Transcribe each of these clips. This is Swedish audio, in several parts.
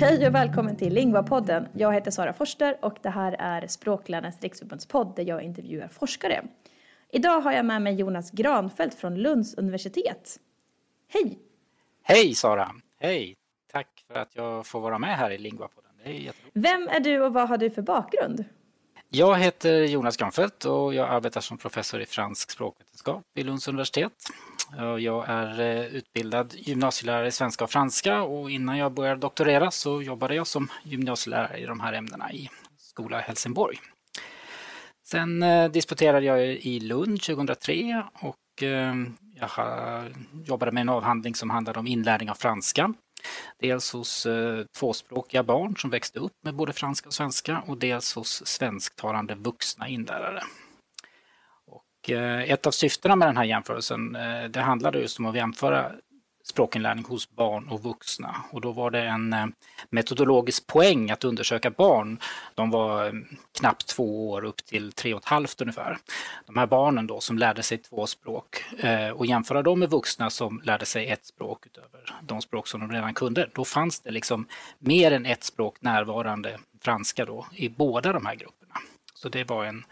Hej och välkommen till Lingva-podden. Jag heter Sara Forster och det här är Språklärarnas riksförbundspodd där jag intervjuar forskare. Idag har jag med mig Jonas Granfeldt från Lunds universitet. Hej! Hej Sara! Hej! Tack för att jag får vara med här i Lingva-podden. Vem är du och vad har du för bakgrund? Jag heter Jonas Granfeldt och jag arbetar som professor i fransk språkvetenskap vid Lunds universitet. Jag är eh, utbildad gymnasielärare i svenska och franska och innan jag började doktorera så jobbade jag som gymnasielärare i de här ämnena i skola i Helsingborg. Sen eh, disputerade jag i Lund 2003 och eh, jag jobbade med en avhandling som handlade om inlärning av franska. Dels hos tvåspråkiga barn som växte upp med både franska och svenska och dels hos svensktalande vuxna inlärare. Och eh, ett av syftena med den här jämförelsen, eh, det handlade just om att jämföra språkinlärning hos barn och vuxna. Och då var det en eh, metodologisk poäng att undersöka barn. De var knappt två år upp till tre och ett halvt ungefär. De här barnen då som lärde sig två språk och jämföra dem med vuxna som lärde sig ett språk utöver de språk som de redan kunde. Då fanns det liksom mer än ett språk närvarande, franska då, i båda de här grupperna. Så det var en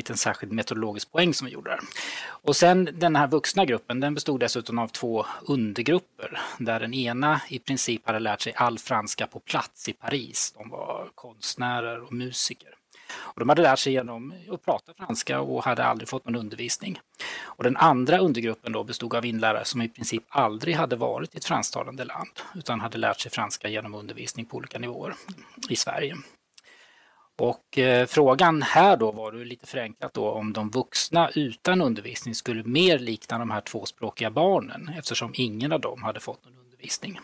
liten särskild metodologisk poäng som vi gjorde där. Och sen den här vuxna gruppen, den bestod dessutom av två undergrupper där den ena i princip hade lärt sig all franska på plats i Paris. De var konstnärer och musiker. Och de hade lärt sig genom att prata franska och hade aldrig fått någon undervisning. Och den andra undergruppen då bestod av inlärare som i princip aldrig hade varit i ett fransktalande land utan hade lärt sig franska genom undervisning på olika nivåer i Sverige. Och eh, frågan här då var det lite förenklat då om de vuxna utan undervisning skulle mer likna de här tvåspråkiga barnen eftersom ingen av dem hade fått någon undervisning.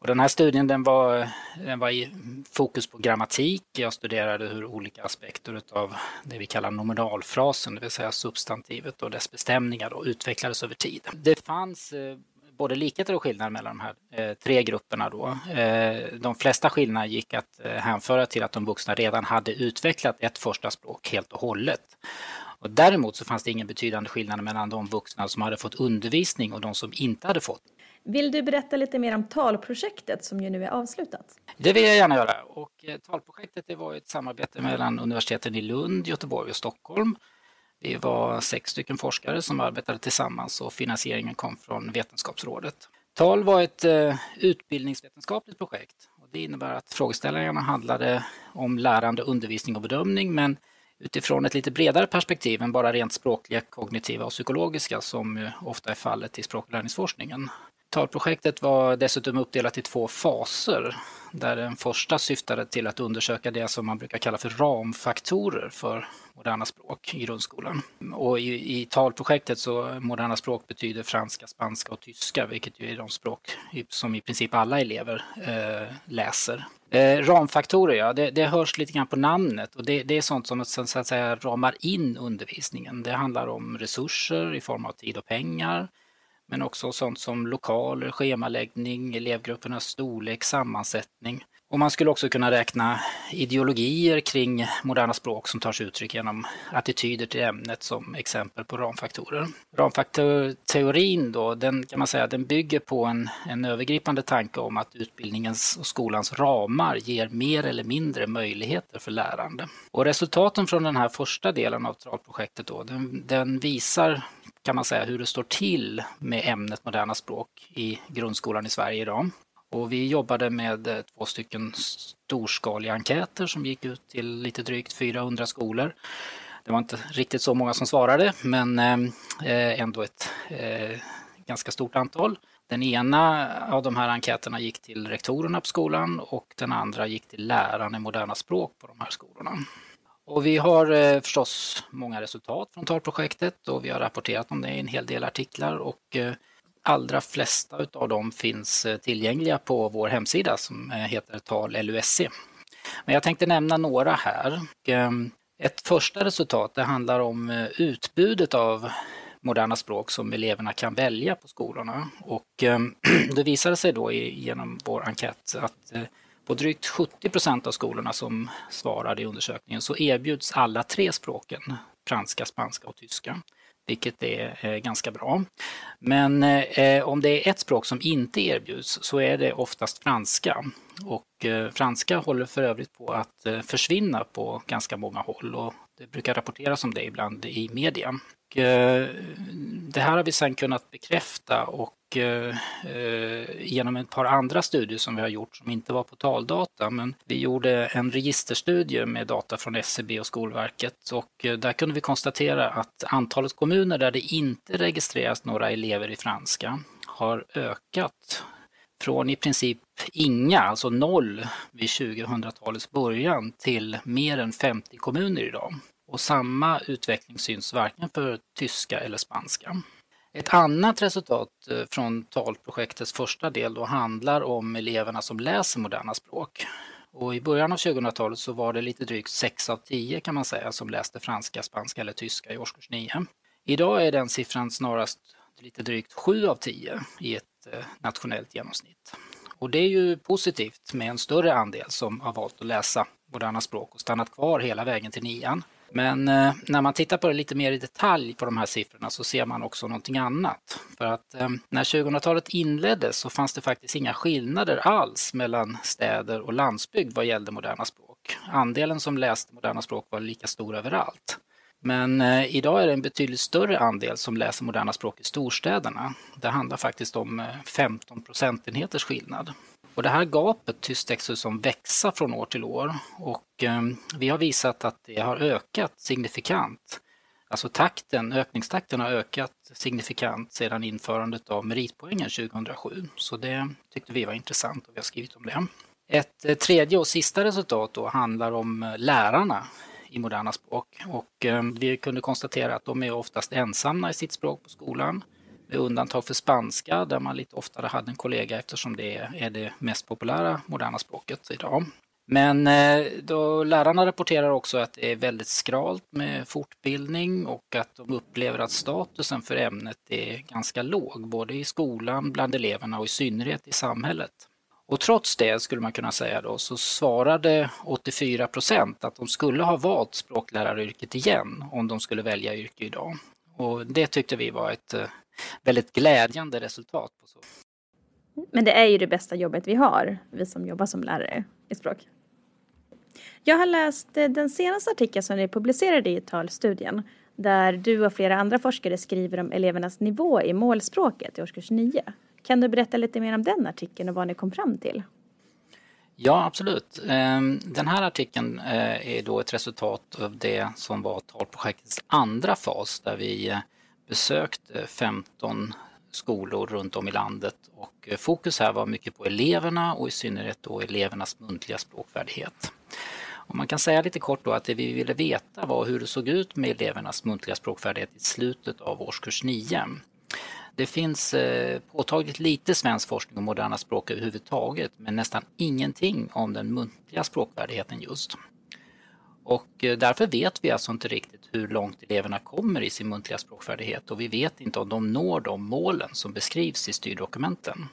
Och den här studien den var, den var i fokus på grammatik. Jag studerade hur olika aspekter av det vi kallar nominalfrasen, det vill säga substantivet och dess bestämningar då, utvecklades över tid. Det fanns eh, både likheter och skillnader mellan de här eh, tre grupperna. Då. Eh, de flesta skillnader gick att eh, hänföra till att de vuxna redan hade utvecklat ett första språk helt och hållet. Och däremot så fanns det ingen betydande skillnad mellan de vuxna som hade fått undervisning och de som inte hade fått. Vill du berätta lite mer om talprojektet som ju nu är avslutat? Det vill jag gärna göra. Och, eh, talprojektet det var ett samarbete mellan universiteten i Lund, Göteborg och Stockholm vi var sex stycken forskare som arbetade tillsammans och finansieringen kom från Vetenskapsrådet. TAL var ett eh, utbildningsvetenskapligt projekt. Och det innebär att frågeställningarna handlade om lärande, undervisning och bedömning men utifrån ett lite bredare perspektiv än bara rent språkliga, kognitiva och psykologiska som ofta är fallet i språklärningsforskningen. TAR-projektet var dessutom uppdelat i två faser där den första syftade till att undersöka det som man brukar kalla för ramfaktorer för moderna språk i grundskolan. Och i, i talprojektet så moderna språk betyder franska, spanska och tyska, vilket ju är de språk som i princip alla elever eh, läser. Eh, ramfaktorer, ja, det, det hörs lite grann på namnet och det, det är sånt som så att säga ramar in undervisningen. Det handlar om resurser i form av tid och pengar, men också sånt som lokaler, schemaläggning, elevgruppernas storlek, sammansättning. Och man skulle också kunna räkna ideologier kring moderna språk som tar sig uttryck genom attityder till ämnet som exempel på ramfaktorer. Ramfaktorteorin då, den kan man säga, den bygger på en, en övergripande tanke om att utbildningens och skolans ramar ger mer eller mindre möjligheter för lärande. Och resultaten från den här första delen av TRAL-projektet då, den, den visar kan man säga hur det står till med ämnet moderna språk i grundskolan i Sverige idag. Och vi jobbade med eh, två stycken storskaliga enkäter som gick ut till lite drygt 400 skolor. Det var inte riktigt så många som svarade, men eh, eh, ändå ett ganska stort antal. Den ena av de här enkäterna gick till rektorerna på skolan och den andra gick till lärarna i moderna språk på de här skolorna. Och vi har eh, förstås många resultat från TAL-projektet och vi har rapporterat om det i en hel del artiklar och eh, allra flesta av dem finns eh, tillgängliga på vår hemsida som eh, heter Tal LUSC. Men jag tänkte nämna några här. Eh, ett första resultat det handlar om eh, utbudet av moderna språk som eleverna kan välja på skolorna. Och det visade sig då genom vår enkät att på drygt 70 procent av skolorna som svarade i undersökningen så erbjuds alla tre språken, franska, spanska och tyska. vilket är eh, ganska bra. Men eh, om det är ett språk som inte erbjuds så är det oftast franska. Och eh, franska håller för övrigt på att försvinna på ganska många håll och det brukar rapporteras om det ibland i media. Och, eh, det här har vi sedan kunnat bekräfta och eh, eh, genom ett par andra studier som vi har gjort som inte var på taldata, men vi gjorde en registerstudie med data från SCB och Skolverket och eh, där kunde vi konstatera att antalet kommuner där det inte registreras några elever i franska har ökat från i princip inga, alltså noll vid 2000-talets början till mer än 50 kommuner idag. Och samma utveckling syns varken för tyska eller spanska. Ett annat resultat eh, från talprojektets första del då handlar om eleverna som läser moderna språk. Och I början av 2000-talet så var det lite drygt 6 av 10 kan man säga som läste franska, spanska eller tyska i årskurs 9. Idag är den siffran snarast lite drygt 7 av 10 i ett Eh, nationellt genomsnitt. Och det är ju positivt med en större andel som har valt att läsa moderna språk och stannat kvar hela vägen till nian. Men eh, när man tittar på det lite mer i detalj på de här siffrorna så ser man också någonting annat. För att eh, när 2000-talet inleddes så fanns det faktiskt inga skillnader alls mellan städer och landsbygd vad gällde moderna språk. Andelen som läste moderna språk var lika stor överallt. Men eh, idag är det en betydligt större andel som läser moderna språk i storstäderna. Det handlar faktiskt om eh, 15 procentenheters skillnad. Och det här gapet tycks som växa från år till år och eh, vi har visat att det har ökat signifikant. Alltså takten, ökningstakten har ökat signifikant sedan införandet av meritpoängen 2007. Så det tyckte vi var intressant och vi har skrivit om det. Ett eh, tredje och sista resultat då handlar om eh, lärarna i moderna språk och eh, vi kunde konstatera att de är oftast ensamma i sitt språk på skolan med undantag för spanska där man lite oftare hade en kollega eftersom det är det mest populära moderna språket idag. Men eh, då, lärarna rapporterar också att det är väldigt skralt med fortbildning och att de upplever att statusen för ämnet är ganska låg, både i skolan, bland eleverna och i synnerhet i samhället. Och trots det skulle man kunna säga då så svarade 84 procent att de skulle ha valt språkläraryrket igen om de skulle välja yrke idag. Och det tyckte vi var ett eh, väldigt glädjande resultat. På så. Men det är ju det bästa jobbet vi har, vi som jobbar som lärare i språk. Jag har läst eh, den senaste artikeln som ni publicerade i talstudien där du och flera andra forskare skriver om elevernas nivå i målspråket i årskurs 9. Kan du berätta lite mer om den artikeln och vad ni kom fram till? Ja, absolut. Ehm, den här artikeln eh, är då ett resultat av det som var talprojektets andra fas där vi eh, besökte 15 skolor runt om i landet och eh, fokus här var mycket på eleverna och i synnerhet då elevernas muntliga språkfärdighet. Och man kan säga lite kort då att det vi ville veta var hur det såg ut med elevernas muntliga språkfärdighet i slutet av årskurs 9. Det finns eh, påtagligt lite svensk forskning om moderna språk överhuvudtaget men nästan ingenting om den muntliga språkvärdigheten just. Och eh, därför vet vi alltså inte riktigt hur långt eleverna kommer i sin muntliga språkfärdighet och vi vet inte om de når de målen som beskrivs i styrdokumenten.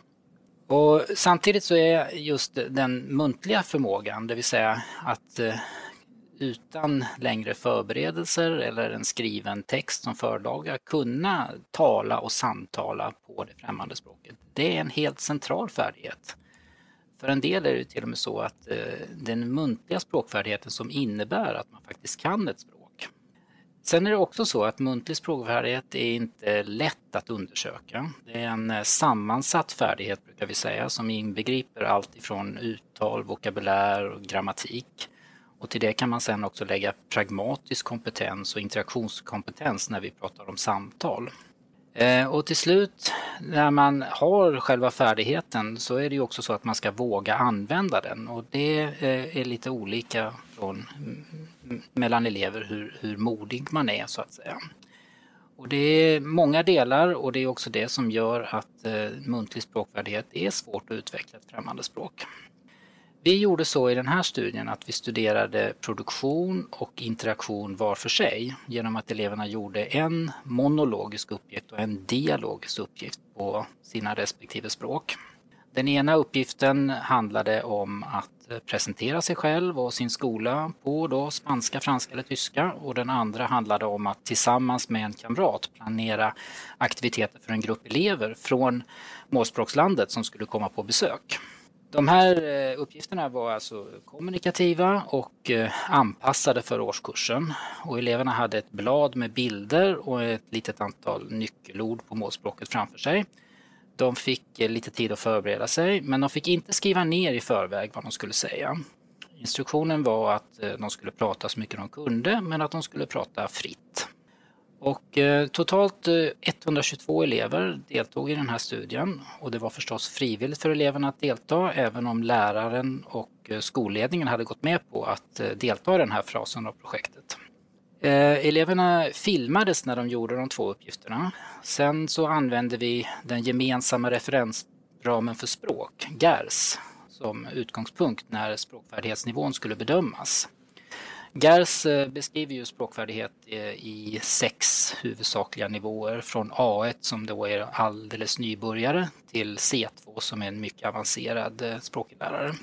Och samtidigt så är just den muntliga förmågan, det vill säga att eh, utan längre förberedelser eller en skriven text som förlaga kunna tala och samtala på det främmande språket. Det är en helt central färdighet. För en del är det till och med så att eh, den muntliga språkfärdigheten som innebär att man faktiskt kan ett språk. Sen är det också så att muntlig språkfärdighet är inte lätt att undersöka. Det är en eh, sammansatt färdighet brukar vi säga som inbegriper allt ifrån uttal, vokabulär och grammatik. Och till det kan man sen också lägga pragmatisk kompetens och interaktionskompetens när vi pratar om samtal. Eh, och till slut, när man har själva färdigheten så är det ju också så att man ska våga använda den och det eh, är lite olika från, mm, mellan elever hur, hur modig man är så att säga. Och det är många delar och det är också det som gör att eh, muntlig språkfärdighet är svårt att utveckla ett främmande språk. Vi gjorde så i den här studien att vi studerade produktion och interaktion var för sig genom att eleverna gjorde en monologisk uppgift och en dialogisk uppgift på sina respektive språk. Den ena uppgiften handlade om att presentera sig själv och sin skola på då spanska, franska eller tyska och den andra handlade om att tillsammans med en kamrat planera aktiviteter för en grupp elever från målspråkslandet som skulle komma på besök. De här eh, uppgifterna var alltså kommunikativa och eh, anpassade för årskursen. Och eleverna hade ett blad med bilder och ett litet antal nyckelord på målspråket framför sig. De fick eh, lite tid att förbereda sig men de fick inte skriva ner i förväg vad de skulle säga. Instruktionen var att de skulle prata så mycket de kunde men att de skulle prata fritt. Och eh, totalt eh, 122 elever deltog i den här studien och det var förstås frivilligt för eleverna att delta även om läraren och eh, skolledningen hade gått med på att eh, delta i den här frasen av projektet. Eh, eleverna filmades när de gjorde de två uppgifterna. Sen så använde vi den gemensamma referensramen för språk, GERS, som utgångspunkt när språkfärdighetsnivån skulle bedömas. Gers eh, beskriver ju språkfärdighet eh, i sex huvudsakliga nivåer från A1 som då är alldeles nybörjare till C2 som är en mycket avancerad eh, språklärare.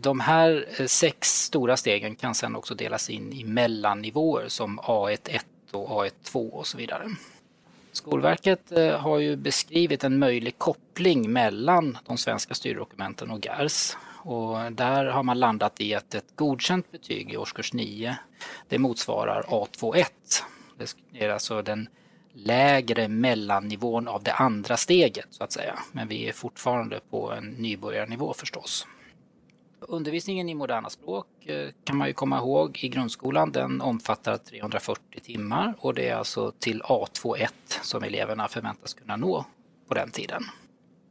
De här sex stora stegen kan sedan också delas in i mellannivåer som A1 1 och A1 2 och så vidare. Skolverket har ju beskrivit en möjlig koppling mellan de svenska styrdokumenten och GERS och där har man landat i att ett godkänt betyg i årskurs 9 det motsvarar A21. Det är alltså den lägre mellannivån av det andra steget så att säga. Men vi är fortfarande på en nybörjarnivå förstås. Undervisningen i moderna språk eh, kan man ju komma ihåg i grundskolan. Den omfattar 340 timmar och det är alltså till A21 som eleverna förväntas kunna nå på den tiden.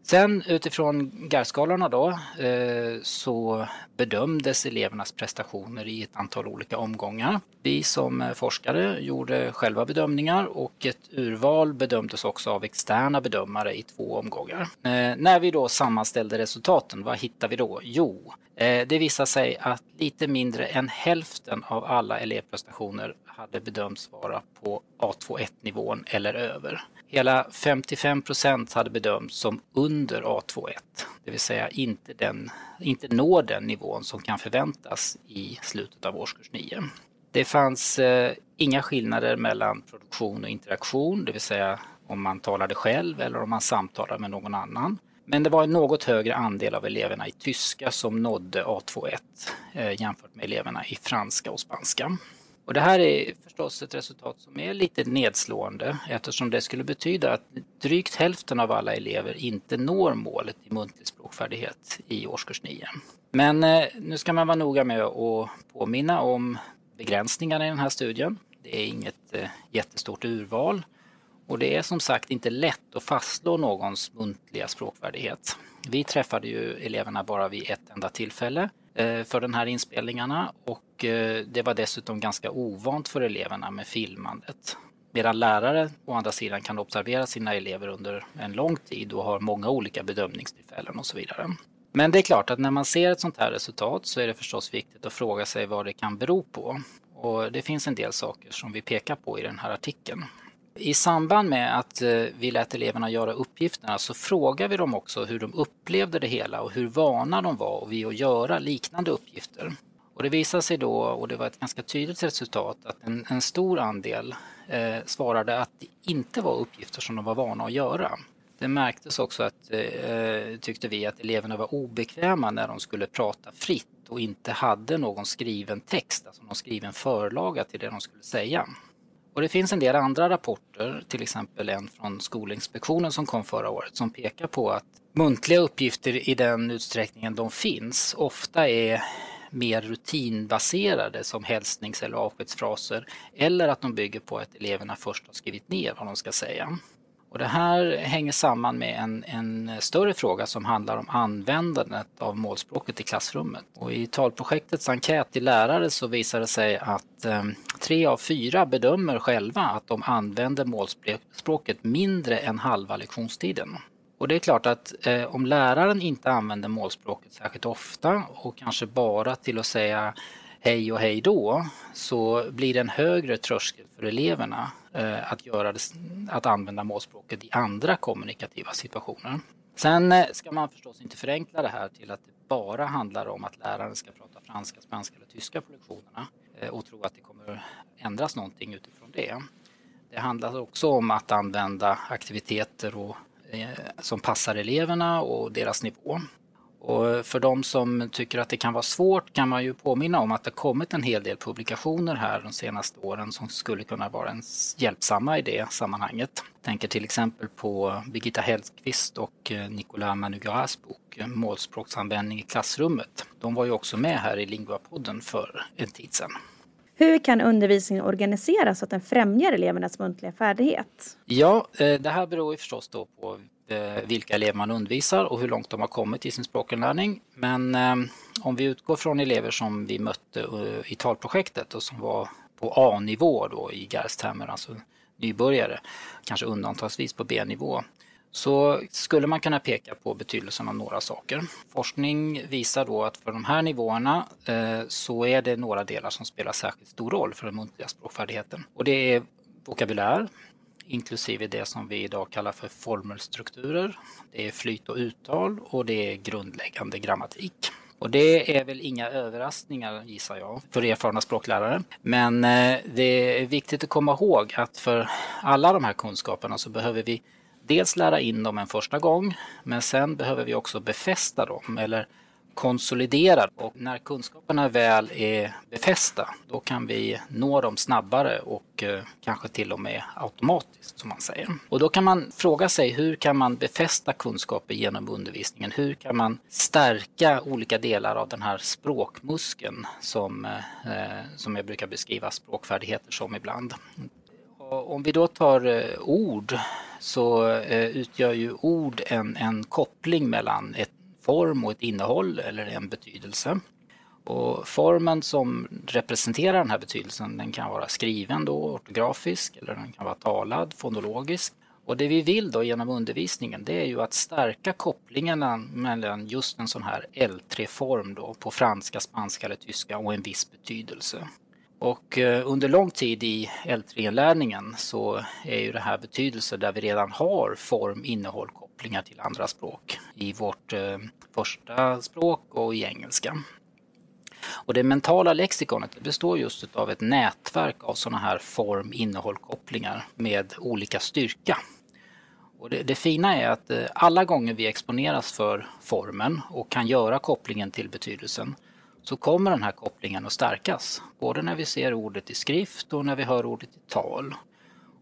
Sen utifrån GAR-skalorna då eh, så bedömdes elevernas prestationer i ett antal olika omgångar. Vi som eh, forskare gjorde själva bedömningar och ett urval bedömdes också av externa bedömare i två omgångar. Eh, när vi då sammanställde resultaten, vad hittade vi då? Jo, det visade sig att lite mindre än hälften av alla elevprestationer hade bedömts vara på A21-nivån eller över. Hela 55 procent hade bedömts som under A21, det vill säga inte, den, inte når den nivån som kan förväntas i slutet av årskurs 9. Det fanns eh, inga skillnader mellan produktion och interaktion, det vill säga om man talade själv eller om man samtalade med någon annan. Men det var en något högre andel av eleverna i tyska som nådde A21 eh, jämfört med eleverna i franska och spanska. Och det här är förstås ett resultat som är lite nedslående eftersom det skulle betyda att drygt hälften av alla elever inte når målet i muntlig språkfärdighet i årskurs 9. Men eh, nu ska man vara noga med att påminna om begränsningarna i den här studien. Det är inget eh, jättestort urval och det är som sagt inte lätt att fastslå någons muntliga språkfärdighet. Vi träffade ju eleverna bara vid ett enda tillfälle Eh, för den här inspelningarna och eh, det var dessutom ganska ovant för eleverna med filmandet. Medan lärare å andra sidan kan observera sina elever under en lång tid och har många olika bedömningstillfällen och så vidare. Men det är klart att när man ser ett sånt här resultat så är det förstås viktigt att fråga sig vad det kan bero på. Och det finns en del saker som vi pekar på i den här artikeln. I samband med att eh, vi lät eleverna göra uppgifterna så frågade vi dem också hur de upplevde det hela och hur vana de var vid att göra liknande uppgifter. Och det visade sig då, och det var ett ganska tydligt resultat, att en, en stor andel eh, svarade att det inte var uppgifter som de var vana att göra. Det märktes också att, eh, tyckte vi, att eleverna var obekväma när de skulle prata fritt och inte hade någon skriven text, alltså någon skriven förlaga till det de skulle säga. Och det finns en del andra rapporter, till exempel en från Skolinspektionen som kom förra året, som pekar på att muntliga uppgifter i den utsträckningen de finns ofta är mer rutinbaserade som hälsnings eller avskedsfraser eller att de bygger på att eleverna först har skrivit ner vad de ska säga. Och det här hänger samman med en, en, större fråga som handlar om användandet av målspråket i klassrummet. Och I talprojektets enkät till lärare så visar det sig att eh, tre av fyra bedömer själva att de använder målspråket mindre än halva lektionstiden. Och det är klart att eh, om läraren inte använder målspråket särskilt ofta och kanske bara till att säga hej och hej då så blir det en högre tröskel för eleverna Eh, att, göra det, att använda målspråket i andra kommunikativa situationer. Sen eh, ska man förstås inte förenkla det här till att det bara handlar om att läraren ska prata franska, spanska eller tyska på lektionerna eh, och tro att det kommer ändras någonting utifrån det. Det handlar också om att använda aktiviteter och, eh, som passar eleverna och deras nivå. Och för de som tycker att det kan vara svårt kan man ju påminna om att det kommit en hel del publikationer här de senaste åren som skulle kunna vara en hjälpsamma i det sammanhanget. Jag tänker till exempel på Birgitta Hellqvist och eh, Nicolas Manugaras bok eh, Målspråksanvändning i klassrummet. De var ju också med här i Lingua-podden för en tid sedan. Hur kan undervisningen organiseras så att den främjar elevernas muntliga färdighet? Ja, eh, det här beror ju förstås då på Eh, vilka elever man undervisar och hur långt de har kommit i sin språkinlärning. Men eh, om vi utgår från elever som vi mötte eh, i talprojektet och som var på A-nivå då i GARS-termer, alltså nybörjare, kanske undantagsvis på B-nivå, så skulle man kunna peka på betydelsen av några saker. Forskning visar då att för de här nivåerna så är det några delar som spelar särskilt stor roll för den muntliga språkfärdigheten. Och det är vokabulär, inklusive det som vi idag kallar för formelstrukturer. Det är flyt och uttal och det är grundläggande grammatik. Och det är väl inga överraskningar gissar jag för erfarna språklärare. Men eh, det är viktigt att komma ihåg att för alla de här kunskaperna så behöver vi dels lära in dem en första gång men sen behöver vi också befästa dem eller konsoliderad och när kunskaperna väl är befästa då kan vi nå dem snabbare och eh, kanske till och med automatiskt som man säger. Och då kan man fråga sig hur kan man befästa kunskaper genom undervisningen? Hur kan man stärka olika delar av den här språkmuskeln som, eh, eh, som jag brukar beskriva språkfärdigheter som ibland. Och om vi då tar ord så utgör ju ord en, en koppling mellan ett form och ett innehåll eller en betydelse. Och formen som representerar den här betydelsen den kan vara skriven då, ortografisk eller den kan vara talad, fonologisk. Och det vi vill då genom undervisningen det är ju att stärka kopplingarna mellan just en sån här L3-form då på franska, spanska eller tyska och en viss betydelse. Och eh, under lång tid i L3-inlärningen så är ju det här betydelse där vi redan har form, innehåll, kopplingar till andra språk i vårt eh, första språk och i engelska. Och det mentala lexikonet består just av ett nätverk av sådana här form, innehåll, kopplingar med olika styrka. Och det, det, fina är att eh, alla gånger vi exponeras för formen och kan göra kopplingen till betydelsen så kommer den här kopplingen att stärkas. Både när vi ser ordet i skrift och när vi hör ordet i tal.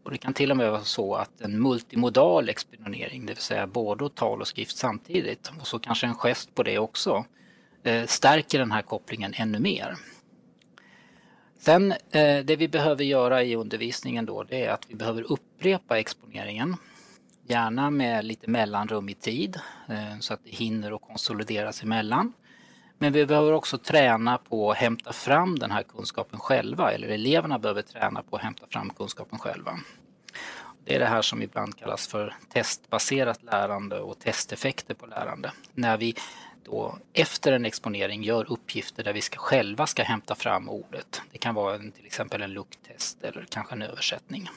Och det kan till och med vara så att en multimodal exponering, det vill säga både tal och skrift samtidigt, och så kanske en gest på det också, eh, stärker den här kopplingen ännu mer. Sen eh, det vi behöver göra i undervisningen då, det är att vi behöver upprepa exponeringen. Gärna med lite mellanrum i tid eh, så att det hinner att konsolideras emellan. Men vi behöver också träna på att hämta fram den här kunskapen själva, eller eleverna behöver träna på att hämta fram kunskapen själva. Det är det här som ibland kallas för testbaserat lärande och testeffekter på lärande. När vi då efter en exponering gör uppgifter där vi ska, själva ska hämta fram ordet. Det kan vara en, till exempel en lukttest eller kanske en översättning.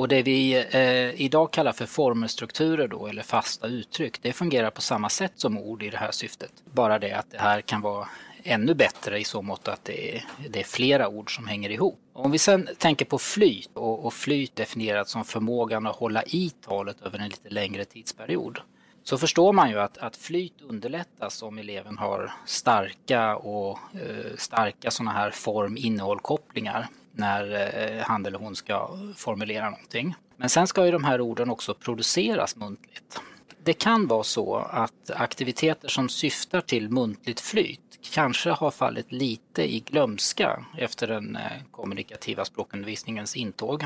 Och det vi eh, idag kallar för formelstrukturer då, eller fasta uttryck, det fungerar på samma sätt som ord i det här syftet. Bara det att det här kan vara ännu bättre i så mått att det är, det är flera ord som hänger ihop. Om vi sen tänker på flyt och, och flyt definierat som förmågan att hålla i talet över en lite längre tidsperiod så förstår man ju att, att flyt underlättas om eleven har starka och eh, starka sådana här form-innehåll-kopplingar när eh, han eller hon ska formulera någonting. Men sen ska ju de här orden också produceras muntligt. Det kan vara så att aktiviteter som syftar till muntligt flyt kanske har fallit lite i glömska efter den eh, kommunikativa språkundervisningens intåg.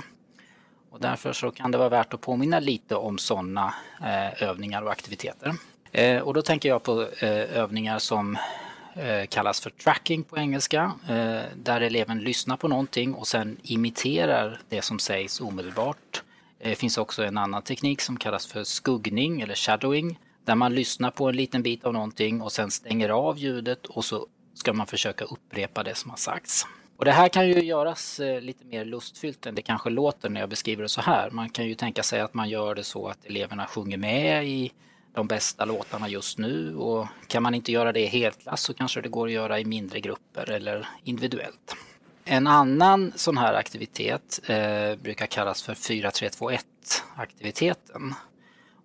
Och därför så kan det vara värt att påminna lite om sådana eh, övningar och aktiviteter. Och då tänker jag på övningar som Eh, kallas för tracking på engelska, eh, där eleven lyssnar på någonting och sen imiterar det som sägs omedelbart. Eh, det finns också en annan teknik som kallas för skuggning eller shadowing, där man lyssnar på en liten bit av någonting och sen stänger av ljudet och så ska man försöka upprepa det som har sagts. Och det här kan ju göras lite mer lustfyllt än det kanske låter när jag beskriver det så här. Man kan ju tänka sig att man gör det så att eleverna sjunger med i de bästa låtarna just nu och kan man inte göra det i helklass så kanske det går att göra i mindre grupper eller individuellt. En annan sån här aktivitet eh, brukar kallas för 4321 aktiviteten.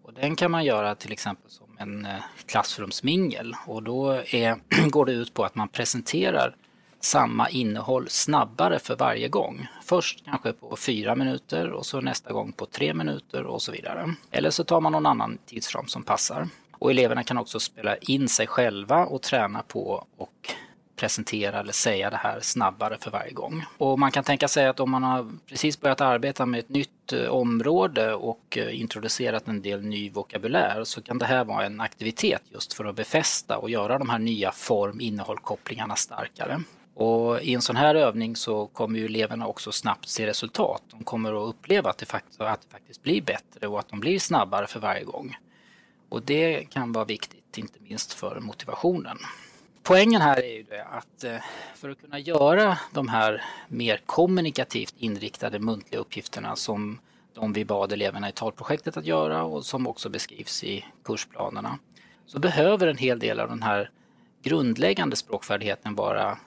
Och den kan man göra till exempel som en eh, klassrumsmingel och då är, går det ut på att man presenterar samma innehåll snabbare för varje gång. Först kanske på fyra minuter och så nästa gång på tre minuter och så vidare. Eller så tar man någon annan tidsram som passar. Och eleverna kan också spela in sig själva och träna på och presentera eller säga det här snabbare för varje gång. Och man kan tänka sig att om man har precis börjat arbeta med ett nytt eh, område och eh, introducerat en del ny vokabulär så kan det här vara en aktivitet just för att befästa och göra de här nya form innehållkopplingarna starkare. Och I en sån här övning så kommer ju eleverna också snabbt se resultat. De kommer att uppleva att det, faktiskt, att det faktiskt blir bättre och att de blir snabbare för varje gång. Och det kan vara viktigt, inte minst för motivationen. Poängen här är ju det att eh, för att kunna göra de här mer kommunikativt inriktade muntliga uppgifterna som de vi bad eleverna i talprojektet att göra och som också beskrivs i kursplanerna så behöver en hel del av den här grundläggande språkfärdigheten vara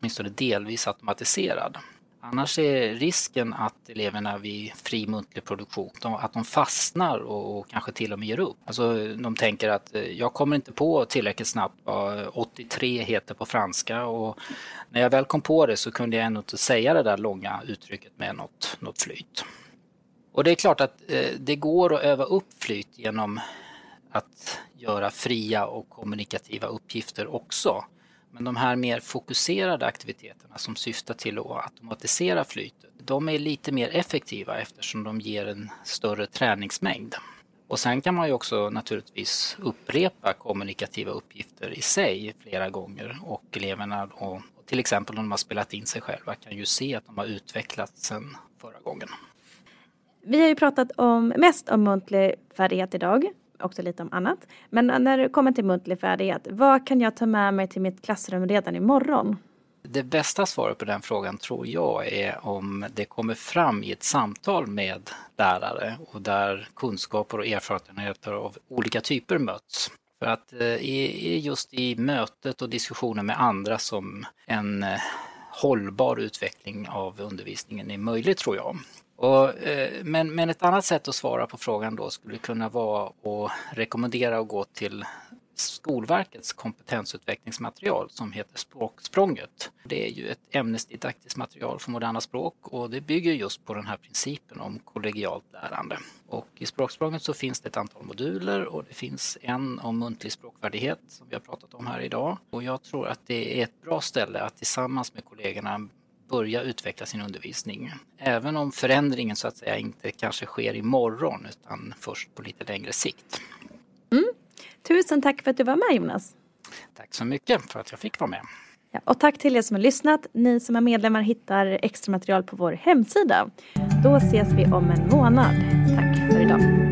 åtminstone delvis automatiserad. Annars är risken att eleverna vid fri muntlig produktion, att de fastnar och kanske till och med ger upp. Alltså de tänker att eh, jag kommer inte på tillräckligt snabbt vad 83 heter på franska och när jag väl kom på det så kunde jag ändå inte säga det där långa uttrycket med något, något flyt. Och det är klart att eh, det går att öva upp flyt genom att göra fria och kommunikativa uppgifter också. Men de här mer fokuserade aktiviteterna som syftar till att automatisera flytet, de är lite mer effektiva eftersom de ger en större träningsmängd. Och sen kan man ju också naturligtvis upprepa kommunikativa uppgifter i sig flera gånger och eleverna och till exempel om de har spelat in sig själva kan ju se att de har utvecklats sen förra gången. Vi har ju pratat om, mest om muntlig färdighet idag också lite om annat. Men när det kommer till muntlig färdighet, vad kan jag ta med mig till mitt klassrum redan imorgon? Det bästa svaret på den frågan tror jag är om det kommer fram i ett samtal med lärare och där kunskaper och erfarenheter av olika typer möts. För att eh, det är just i mötet och diskussionen med andra som en eh, hållbar utveckling av undervisningen är möjlig tror jag. Och, eh, men, men ett annat sätt att svara på frågan då skulle kunna vara att rekommendera att gå till Skolverkets kompetensutvecklingsmaterial som heter Språksprånget. Det är ju ett ämnesdidaktiskt material för moderna språk och det bygger just på den här principen om kollegialt lärande. Och I Språksprånget så finns det ett antal moduler och det finns en om muntlig språkvärdighet som vi har pratat om här idag. Och jag tror att det är ett bra ställe att tillsammans med kollegorna börja utveckla sin undervisning. Även om förändringen så att säga inte kanske sker imorgon utan först på lite längre sikt. Mm. Tusen tack för att du var med Jonas. Tack så mycket för att jag fick vara med. Ja, och tack till er som har lyssnat. Ni som är medlemmar hittar extra material på vår hemsida. Då ses vi om en månad. Tack för idag.